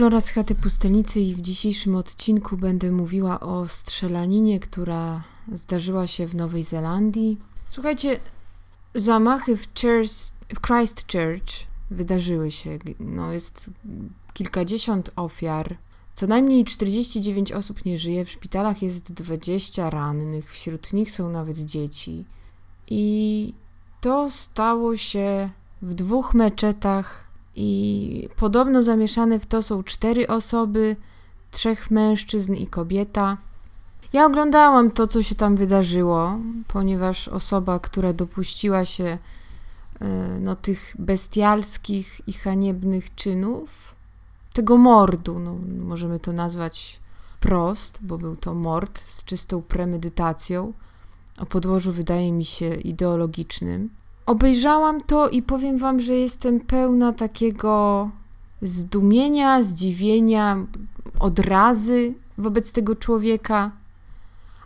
Flora z chaty pustelnicy i w dzisiejszym odcinku będę mówiła o strzelaninie, która zdarzyła się w Nowej Zelandii. Słuchajcie, zamachy w, Church, w Christchurch wydarzyły się. No, jest kilkadziesiąt ofiar. Co najmniej 49 osób nie żyje, w szpitalach jest 20 rannych, wśród nich są nawet dzieci. I to stało się w dwóch meczetach i podobno zamieszane w to są cztery osoby, trzech mężczyzn i kobieta. Ja oglądałam to, co się tam wydarzyło, ponieważ osoba, która dopuściła się e, no, tych bestialskich i haniebnych czynów, tego mordu, no, możemy to nazwać prost, bo był to mord z czystą premedytacją, o podłożu wydaje mi się ideologicznym, Obejrzałam to i powiem Wam, że jestem pełna takiego zdumienia, zdziwienia, odrazy wobec tego człowieka,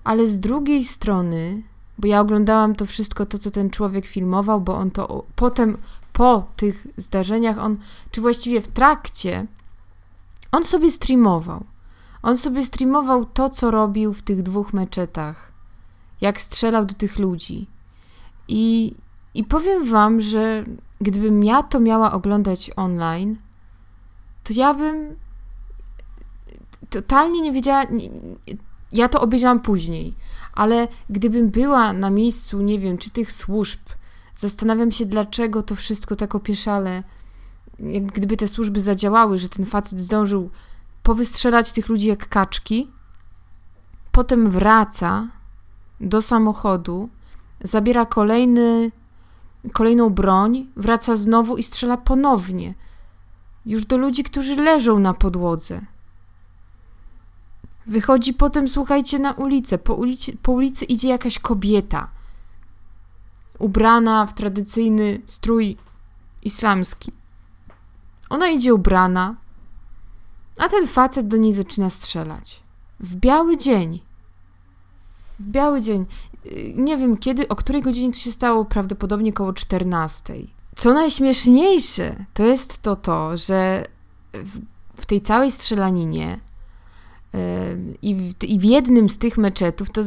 ale z drugiej strony, bo ja oglądałam to wszystko, to co ten człowiek filmował, bo on to potem, po tych zdarzeniach, on, czy właściwie w trakcie, on sobie streamował. On sobie streamował to, co robił w tych dwóch meczetach, jak strzelał do tych ludzi. I i powiem Wam, że gdybym ja to miała oglądać online, to ja bym totalnie nie wiedziała. Ja to obejrzałam później, ale gdybym była na miejscu, nie wiem, czy tych służb, zastanawiam się, dlaczego to wszystko tak opieszale, jak gdyby te służby zadziałały, że ten facet zdążył powystrzelać tych ludzi jak kaczki, potem wraca do samochodu, zabiera kolejny kolejną broń, wraca znowu i strzela ponownie. Już do ludzi, którzy leżą na podłodze. Wychodzi potem, słuchajcie, na ulicę. Po ulicy, po ulicy idzie jakaś kobieta, ubrana w tradycyjny strój islamski. Ona idzie ubrana, a ten facet do niej zaczyna strzelać. W biały dzień. W biały dzień. Nie wiem kiedy, o której godzinie to się stało, prawdopodobnie koło 14. Co najśmieszniejsze, to jest to to, że w, w tej całej strzelaninie yy, i, w, i w jednym z tych meczetów to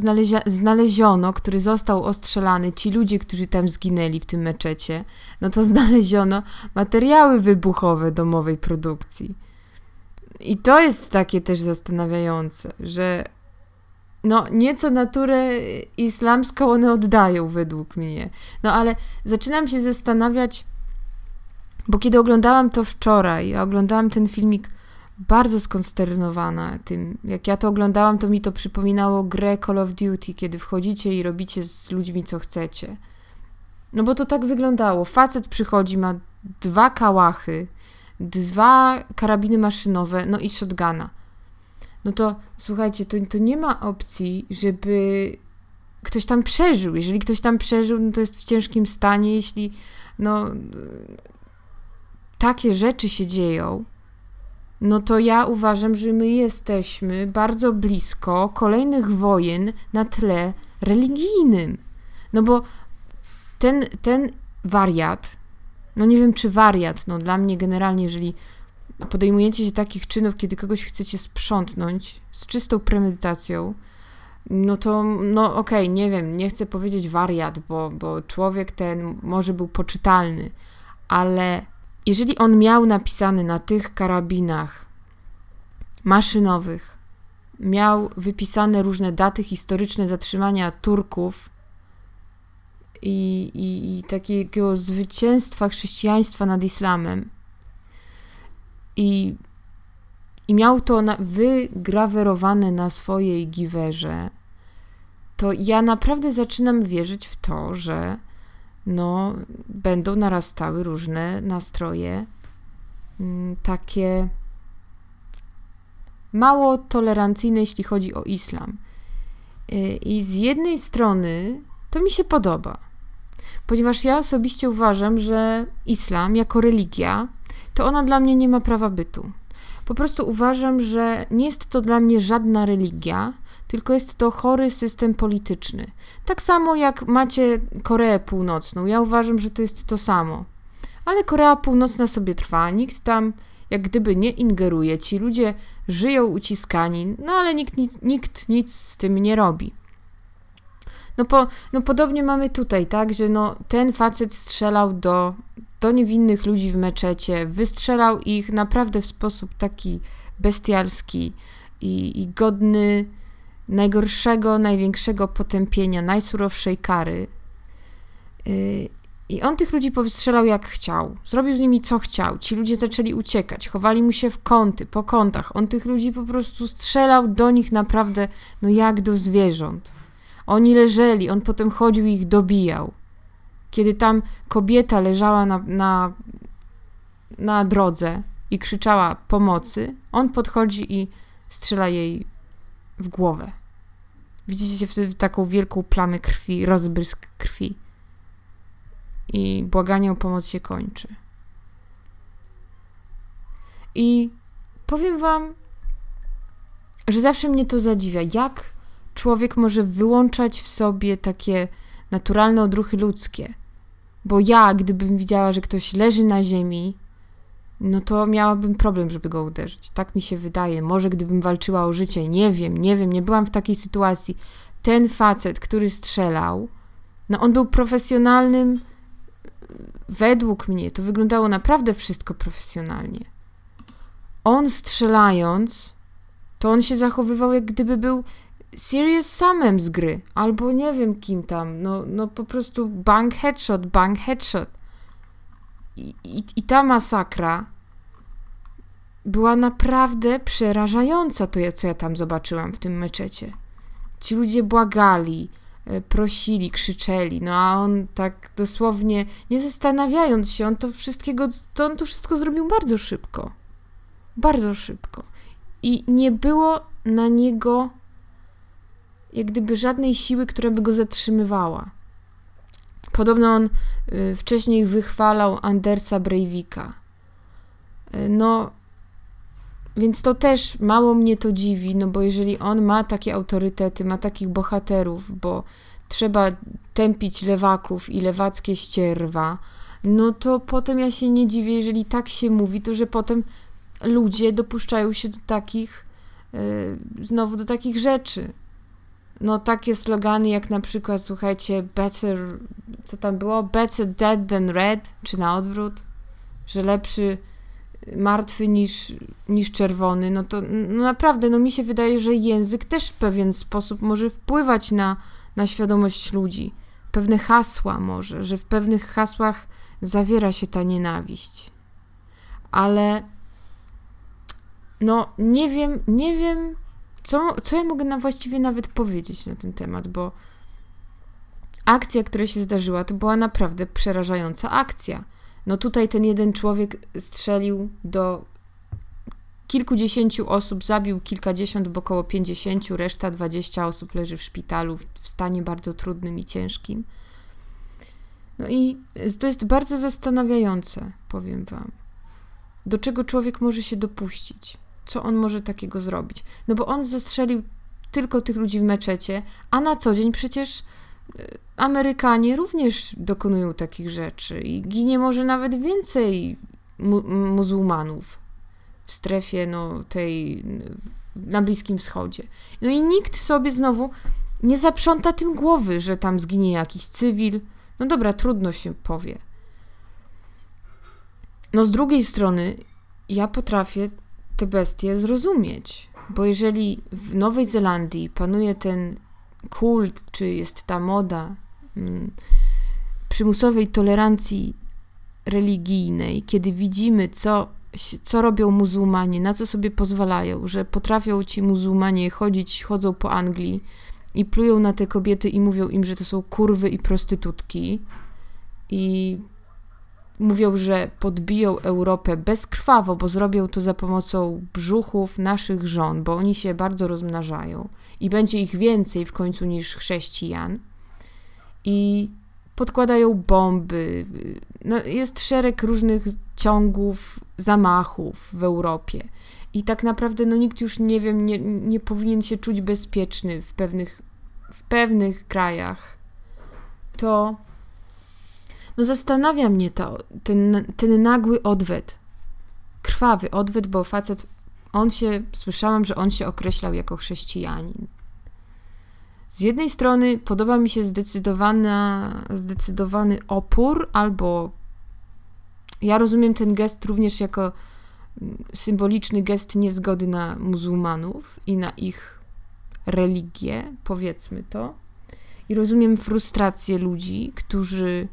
znaleziono, który został ostrzelany, ci ludzie, którzy tam zginęli w tym meczecie, no to znaleziono materiały wybuchowe domowej produkcji. I to jest takie też zastanawiające, że no nieco naturę islamską one oddają według mnie. No ale zaczynam się zastanawiać, bo kiedy oglądałam to wczoraj, oglądałam ten filmik bardzo skonsternowana tym. Jak ja to oglądałam, to mi to przypominało grę Call of Duty, kiedy wchodzicie i robicie z ludźmi co chcecie. No bo to tak wyglądało. Facet przychodzi, ma dwa kałachy, dwa karabiny maszynowe, no i shotguna no to słuchajcie, to, to nie ma opcji, żeby ktoś tam przeżył. Jeżeli ktoś tam przeżył, no to jest w ciężkim stanie, jeśli no takie rzeczy się dzieją, no to ja uważam, że my jesteśmy bardzo blisko kolejnych wojen na tle religijnym. No bo ten, ten wariat, no nie wiem czy wariat, no dla mnie generalnie, jeżeli podejmujecie się takich czynów, kiedy kogoś chcecie sprzątnąć z czystą premedytacją, no to, no okej, okay, nie wiem, nie chcę powiedzieć wariat, bo, bo człowiek ten może był poczytalny, ale jeżeli on miał napisany na tych karabinach maszynowych, miał wypisane różne daty historyczne zatrzymania Turków i, i, i takiego zwycięstwa chrześcijaństwa nad islamem, i, i miał to na, wygrawerowane na swojej giwerze, to ja naprawdę zaczynam wierzyć w to, że no, będą narastały różne nastroje mm, takie mało tolerancyjne, jeśli chodzi o islam. Y, I z jednej strony to mi się podoba, ponieważ ja osobiście uważam, że islam jako religia to ona dla mnie nie ma prawa bytu. Po prostu uważam, że nie jest to dla mnie żadna religia, tylko jest to chory system polityczny. Tak samo jak macie Koreę Północną. Ja uważam, że to jest to samo. Ale Korea Północna sobie trwa, nikt tam jak gdyby nie ingeruje. Ci ludzie żyją uciskani, no ale nikt nic, nikt nic z tym nie robi. No, po, no podobnie mamy tutaj, tak, że no, ten facet strzelał do, do niewinnych ludzi w meczecie, wystrzelał ich naprawdę w sposób taki bestialski i, i godny najgorszego, największego potępienia, najsurowszej kary. Yy, I on tych ludzi powystrzelał jak chciał. Zrobił z nimi co chciał. Ci ludzie zaczęli uciekać, chowali mu się w kąty, po kątach. On tych ludzi po prostu strzelał do nich naprawdę, no jak do zwierząt. Oni leżeli, on potem chodził i ich dobijał. Kiedy tam kobieta leżała na, na, na drodze i krzyczała pomocy, on podchodzi i strzela jej w głowę. Widzicie wtedy taką wielką plamę krwi, rozbrysk krwi. I błaganie o pomoc się kończy. I powiem Wam, że zawsze mnie to zadziwia, jak człowiek może wyłączać w sobie takie naturalne odruchy ludzkie. Bo ja, gdybym widziała, że ktoś leży na ziemi, no to miałabym problem, żeby go uderzyć. Tak mi się wydaje. Może gdybym walczyła o życie, nie wiem, nie wiem, nie byłam w takiej sytuacji. Ten facet, który strzelał, no on był profesjonalnym, według mnie to wyglądało naprawdę wszystko profesjonalnie. On strzelając, to on się zachowywał, jak gdyby był Serious Samem z gry, albo nie wiem kim tam, no, no po prostu bang headshot, bang headshot. I, i, I ta masakra była naprawdę przerażająca, to co ja tam zobaczyłam w tym meczecie. Ci ludzie błagali, e, prosili, krzyczeli, no a on tak dosłownie, nie zastanawiając się, on to wszystkiego, to on to wszystko zrobił bardzo szybko. Bardzo szybko. I nie było na niego jak gdyby żadnej siły, która by go zatrzymywała. Podobno on y, wcześniej wychwalał Andersa Breivika. Y, no, więc to też mało mnie to dziwi, no bo jeżeli on ma takie autorytety, ma takich bohaterów, bo trzeba tępić lewaków i lewackie ścierwa, no to potem ja się nie dziwię, jeżeli tak się mówi, to że potem ludzie dopuszczają się do takich, yy, znowu do takich rzeczy no takie slogany jak na przykład, słuchajcie, better, co tam było? Better dead than red, czy na odwrót, że lepszy martwy niż, niż czerwony, no to no naprawdę, no mi się wydaje, że język też w pewien sposób może wpływać na, na świadomość ludzi. Pewne hasła może, że w pewnych hasłach zawiera się ta nienawiść. Ale no nie wiem, nie wiem, co, co ja mogę na właściwie nawet powiedzieć na ten temat, bo akcja, która się zdarzyła, to była naprawdę przerażająca akcja. No tutaj ten jeden człowiek strzelił do kilkudziesięciu osób, zabił kilkadziesiąt, bo około pięćdziesięciu, reszta dwadzieścia osób leży w szpitalu w stanie bardzo trudnym i ciężkim. No i to jest bardzo zastanawiające, powiem Wam. Do czego człowiek może się dopuścić? Co on może takiego zrobić. No bo on zastrzelił tylko tych ludzi w meczecie, a na co dzień przecież e, Amerykanie również dokonują takich rzeczy i ginie może nawet więcej mu muzułmanów w strefie no, tej na Bliskim Wschodzie. No i nikt sobie znowu nie zaprząta tym głowy, że tam zginie jakiś cywil. No dobra, trudno się powie. No z drugiej strony ja potrafię te bestie zrozumieć. Bo jeżeli w Nowej Zelandii panuje ten kult, czy jest ta moda mm, przymusowej tolerancji religijnej, kiedy widzimy, co, co robią muzułmanie, na co sobie pozwalają, że potrafią ci muzułmanie chodzić, chodzą po Anglii i plują na te kobiety i mówią im, że to są kurwy i prostytutki i Mówią, że podbiją Europę bezkrwawo, bo zrobią to za pomocą brzuchów naszych żon, bo oni się bardzo rozmnażają i będzie ich więcej w końcu niż chrześcijan. I podkładają bomby. No, jest szereg różnych ciągów, zamachów w Europie. I tak naprawdę no, nikt już nie wiem, nie, nie powinien się czuć bezpieczny w pewnych, w pewnych krajach. To no zastanawia mnie to, ten, ten nagły odwet. krwawy odwyt, bo facet, on się, słyszałam, że on się określał jako chrześcijanin. Z jednej strony podoba mi się zdecydowany opór, albo ja rozumiem ten gest również jako symboliczny gest niezgody na muzułmanów i na ich religię, powiedzmy to. I rozumiem frustrację ludzi, którzy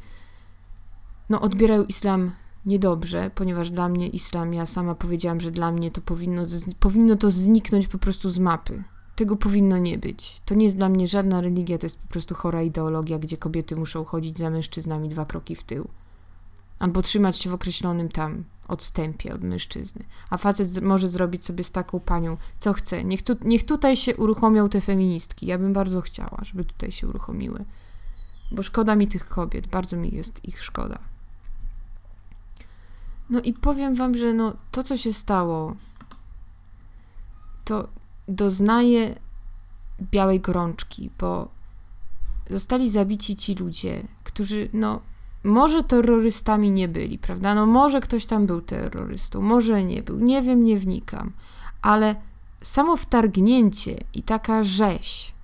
no, odbierają islam niedobrze, ponieważ dla mnie islam, ja sama powiedziałam, że dla mnie to powinno, powinno to zniknąć po prostu z mapy. Tego powinno nie być. To nie jest dla mnie żadna religia, to jest po prostu chora ideologia, gdzie kobiety muszą chodzić za mężczyznami dwa kroki w tył. Albo trzymać się w określonym tam odstępie od mężczyzny. A facet może zrobić sobie z taką panią, co chce. Niech, tu, niech tutaj się uruchomią te feministki. Ja bym bardzo chciała, żeby tutaj się uruchomiły. Bo szkoda mi tych kobiet, bardzo mi jest ich szkoda. No i powiem wam, że no, to, co się stało, to doznaje białej gorączki, bo zostali zabici ci ludzie, którzy, no, może terrorystami nie byli, prawda? No, może ktoś tam był terrorystą, może nie był, nie wiem, nie wnikam, ale samo wtargnięcie i taka rzeź,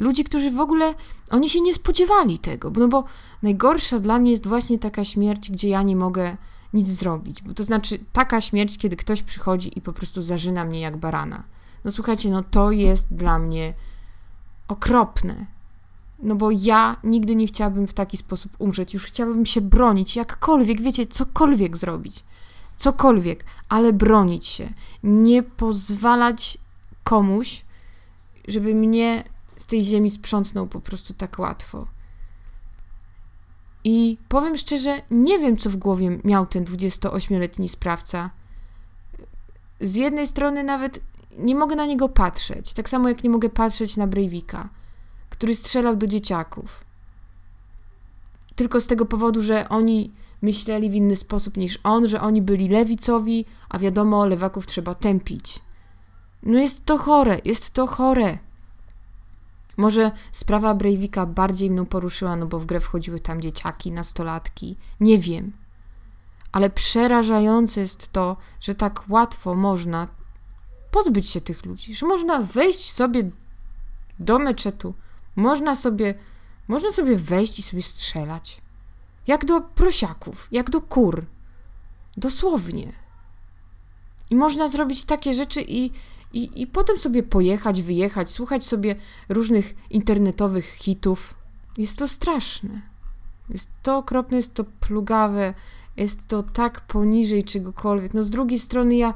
ludzi, którzy w ogóle, oni się nie spodziewali tego, no bo najgorsza dla mnie jest właśnie taka śmierć, gdzie ja nie mogę nic zrobić, bo to znaczy taka śmierć, kiedy ktoś przychodzi i po prostu zarzyna mnie jak barana. No słuchajcie, no to jest dla mnie okropne. No bo ja nigdy nie chciałabym w taki sposób umrzeć. Już chciałabym się bronić, jakkolwiek, wiecie, cokolwiek zrobić. Cokolwiek, ale bronić się. Nie pozwalać komuś, żeby mnie z tej ziemi sprzątnął po prostu tak łatwo. I powiem szczerze, nie wiem, co w głowie miał ten 28-letni sprawca. Z jednej strony nawet nie mogę na niego patrzeć, tak samo jak nie mogę patrzeć na Breivika, który strzelał do dzieciaków. Tylko z tego powodu, że oni myśleli w inny sposób niż on, że oni byli lewicowi, a wiadomo, lewaków trzeba tępić. No jest to chore, jest to chore. Może sprawa Breivika bardziej mną poruszyła, no bo w grę wchodziły tam dzieciaki, nastolatki. Nie wiem. Ale przerażające jest to, że tak łatwo można pozbyć się tych ludzi, że można wejść sobie do meczetu, można sobie, można sobie wejść i sobie strzelać. Jak do prosiaków, jak do kur. Dosłownie. I można zrobić takie rzeczy i, i, i potem sobie pojechać, wyjechać, słuchać sobie różnych internetowych hitów. Jest to straszne. Jest to okropne, jest to plugawe, jest to tak poniżej czegokolwiek. No z drugiej strony ja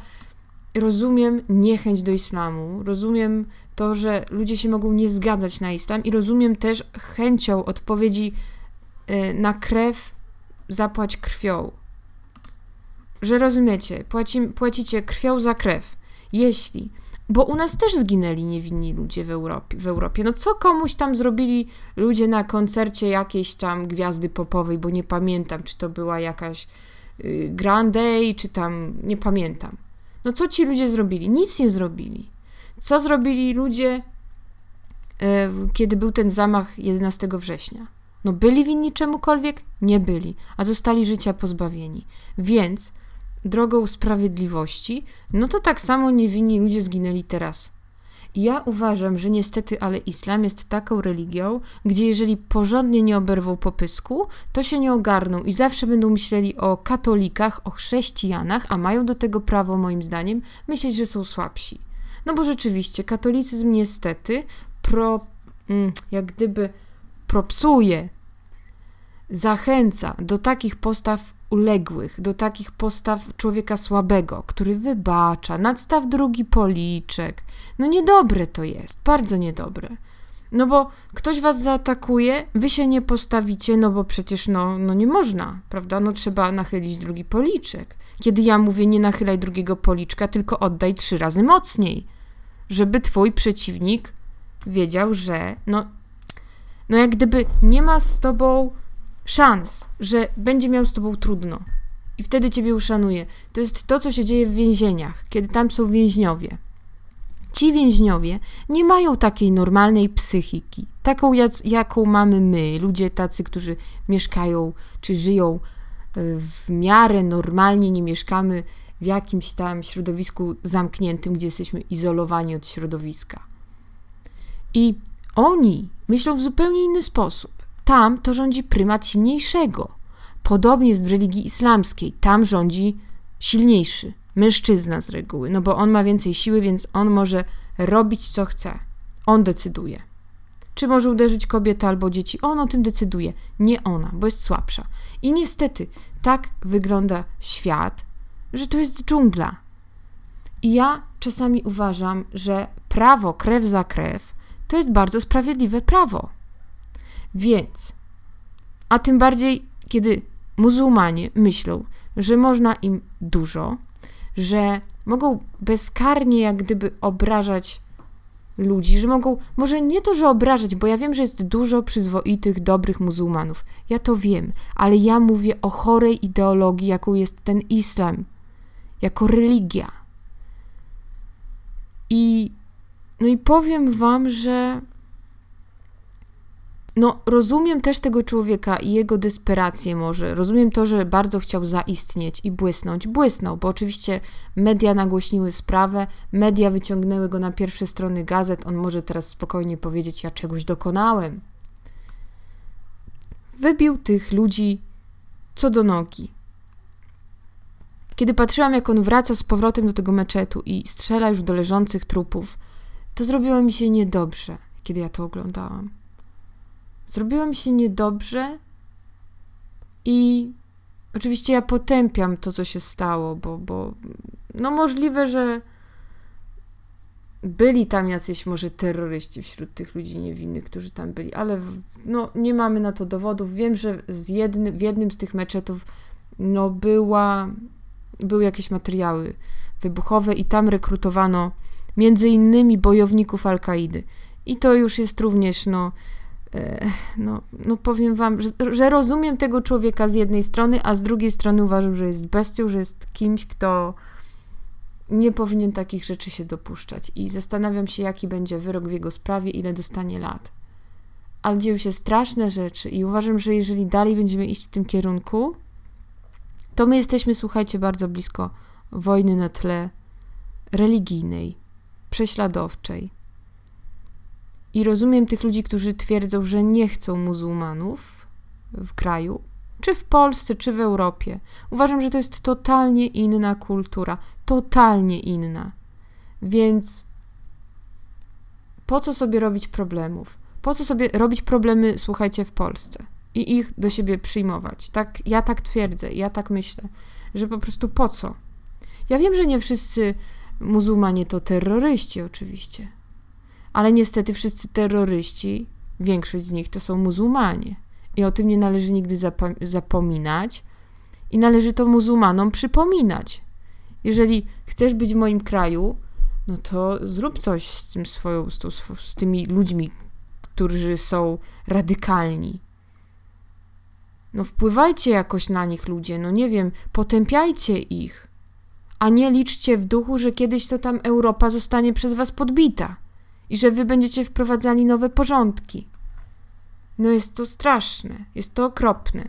rozumiem niechęć do islamu, rozumiem to, że ludzie się mogą nie zgadzać na islam i rozumiem też chęcią odpowiedzi y, na krew zapłać krwią. Że rozumiecie, płaci, płacicie krwią za krew. Jeśli bo u nas też zginęli niewinni ludzie w Europie, w Europie. No co komuś tam zrobili ludzie na koncercie jakiejś tam gwiazdy popowej, bo nie pamiętam, czy to była jakaś y, czy tam, nie pamiętam. No co ci ludzie zrobili? Nic nie zrobili. Co zrobili ludzie, y, kiedy był ten zamach 11 września? No byli winni czemukolwiek? Nie byli, a zostali życia pozbawieni. Więc drogą sprawiedliwości, no to tak samo niewinni ludzie zginęli teraz. Ja uważam, że niestety, ale islam jest taką religią, gdzie jeżeli porządnie nie oberwą popysku, to się nie ogarną i zawsze będą myśleli o katolikach, o chrześcijanach, a mają do tego prawo, moim zdaniem, myśleć, że są słabsi. No bo rzeczywiście, katolicyzm niestety pro, mm, jak gdyby propsuje, zachęca do takich postaw uległych, do takich postaw człowieka słabego, który wybacza, nadstaw drugi policzek. No niedobre to jest, bardzo niedobre. No bo ktoś was zaatakuje, wy się nie postawicie, no bo przecież no, no nie można, prawda? No trzeba nachylić drugi policzek. Kiedy ja mówię nie nachylaj drugiego policzka, tylko oddaj trzy razy mocniej, żeby twój przeciwnik wiedział, że no, no jak gdyby nie ma z tobą szans, że będzie miał z tobą trudno i wtedy ciebie uszanuje. To jest to, co się dzieje w więzieniach, kiedy tam są więźniowie. Ci więźniowie nie mają takiej normalnej psychiki, taką jak, jaką mamy my, ludzie tacy, którzy mieszkają czy żyją e, w miarę normalnie, nie mieszkamy w jakimś tam środowisku zamkniętym, gdzie jesteśmy izolowani od środowiska. I oni myślą w zupełnie inny sposób. Tam to rządzi prymat silniejszego. Podobnie jest w religii islamskiej. Tam rządzi silniejszy, mężczyzna z reguły, no bo on ma więcej siły, więc on może robić co chce. On decyduje. Czy może uderzyć kobietę albo dzieci? On o tym decyduje, nie ona, bo jest słabsza. I niestety tak wygląda świat, że to jest dżungla. I ja czasami uważam, że prawo krew za krew to jest bardzo sprawiedliwe prawo. Więc, a tym bardziej, kiedy muzułmanie myślą, że można im dużo, że mogą bezkarnie jak gdyby obrażać ludzi, że mogą, może nie to, że obrażać, bo ja wiem, że jest dużo przyzwoitych, dobrych muzułmanów. Ja to wiem, ale ja mówię o chorej ideologii, jaką jest ten islam, jako religia. I, no i powiem wam, że no, rozumiem też tego człowieka i jego desperację może. Rozumiem to, że bardzo chciał zaistnieć i błysnąć. Błysnął, bo oczywiście media nagłośniły sprawę, media wyciągnęły go na pierwsze strony gazet. On może teraz spokojnie powiedzieć: Ja czegoś dokonałem. Wybił tych ludzi co do nogi. Kiedy patrzyłam, jak on wraca z powrotem do tego meczetu i strzela już do leżących trupów, to zrobiło mi się niedobrze, kiedy ja to oglądałam. Zrobiło mi się niedobrze i oczywiście ja potępiam to, co się stało, bo, bo no możliwe, że byli tam jacyś może terroryści wśród tych ludzi niewinnych, którzy tam byli, ale no, nie mamy na to dowodów. Wiem, że z jednym, w jednym z tych meczetów no, była, były jakieś materiały wybuchowe i tam rekrutowano między innymi bojowników Al-Kaidy. I to już jest również no, no, no powiem wam, że, że, rozumiem tego człowieka z jednej strony, a z drugiej strony uważam, że jest bestią, że jest kimś, kto nie powinien takich rzeczy się dopuszczać. I zastanawiam się, jaki będzie wyrok w jego sprawie, ile dostanie lat. Ale dzieją się straszne rzeczy i uważam, że jeżeli dalej będziemy iść w tym kierunku, to my jesteśmy, słuchajcie, bardzo blisko wojny na tle religijnej, prześladowczej i rozumiem tych ludzi, którzy twierdzą, że nie chcą muzułmanów w kraju, czy w Polsce, czy w Europie. Uważam, że to jest totalnie inna kultura, totalnie inna. Więc po co sobie robić problemów? Po co sobie robić problemy, słuchajcie, w Polsce i ich do siebie przyjmować? Tak, ja tak twierdzę, ja tak myślę, że po prostu po co? Ja wiem, że nie wszyscy muzułmanie to terroryści, oczywiście ale niestety wszyscy terroryści, większość z nich to są muzułmanie. I o tym nie należy nigdy zapominać i należy to muzułmanom przypominać. Jeżeli chcesz być w moim kraju, no to zrób coś z tym swoją, z, z tymi ludźmi, którzy są radykalni. No wpływajcie jakoś na nich ludzie, no nie wiem, potępiajcie ich, a nie liczcie w duchu, że kiedyś to tam Europa zostanie przez was podbita i że wy będziecie wprowadzali nowe porządki. No jest to straszne, jest to okropne.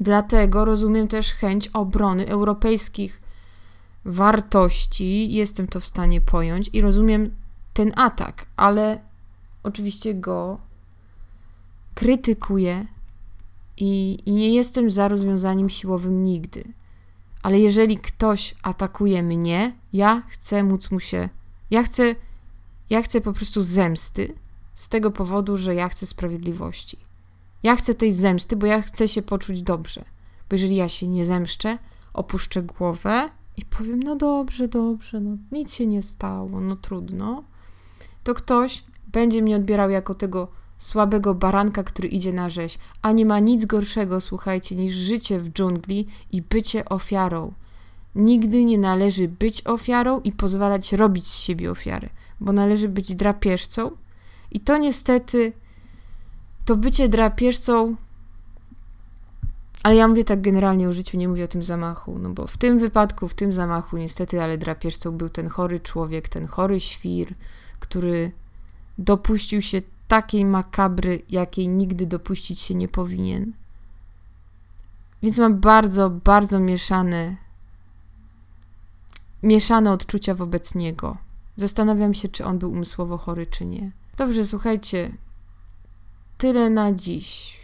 Dlatego rozumiem też chęć obrony europejskich wartości, jestem to w stanie pojąć i rozumiem ten atak, ale oczywiście go krytykuję i, i nie jestem za rozwiązaniem siłowym nigdy. Ale jeżeli ktoś atakuje mnie, ja chcę móc mu się, ja chcę ja chcę po prostu zemsty z tego powodu, że ja chcę sprawiedliwości. Ja chcę tej zemsty, bo ja chcę się poczuć dobrze. Bo jeżeli ja się nie zemszczę, opuszczę głowę i powiem, no dobrze, dobrze, no nic się nie stało, no trudno, to ktoś będzie mnie odbierał jako tego słabego baranka, który idzie na rzeź, a nie ma nic gorszego, słuchajcie, niż życie w dżungli i bycie ofiarą. Nigdy nie należy być ofiarą i pozwalać robić z siebie ofiarę bo należy być drapieżcą. I to niestety, to bycie drapieżcą, ale ja mówię tak generalnie o życiu, nie mówię o tym zamachu, no bo w tym wypadku, w tym zamachu, niestety, ale drapieżcą był ten chory człowiek, ten chory świr, który dopuścił się takiej makabry, jakiej nigdy dopuścić się nie powinien. Więc mam bardzo, bardzo mieszane mieszane odczucia wobec niego. Zastanawiam się, czy on był umysłowo chory, czy nie. Dobrze, słuchajcie. Tyle na dziś.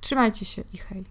Trzymajcie się i hej.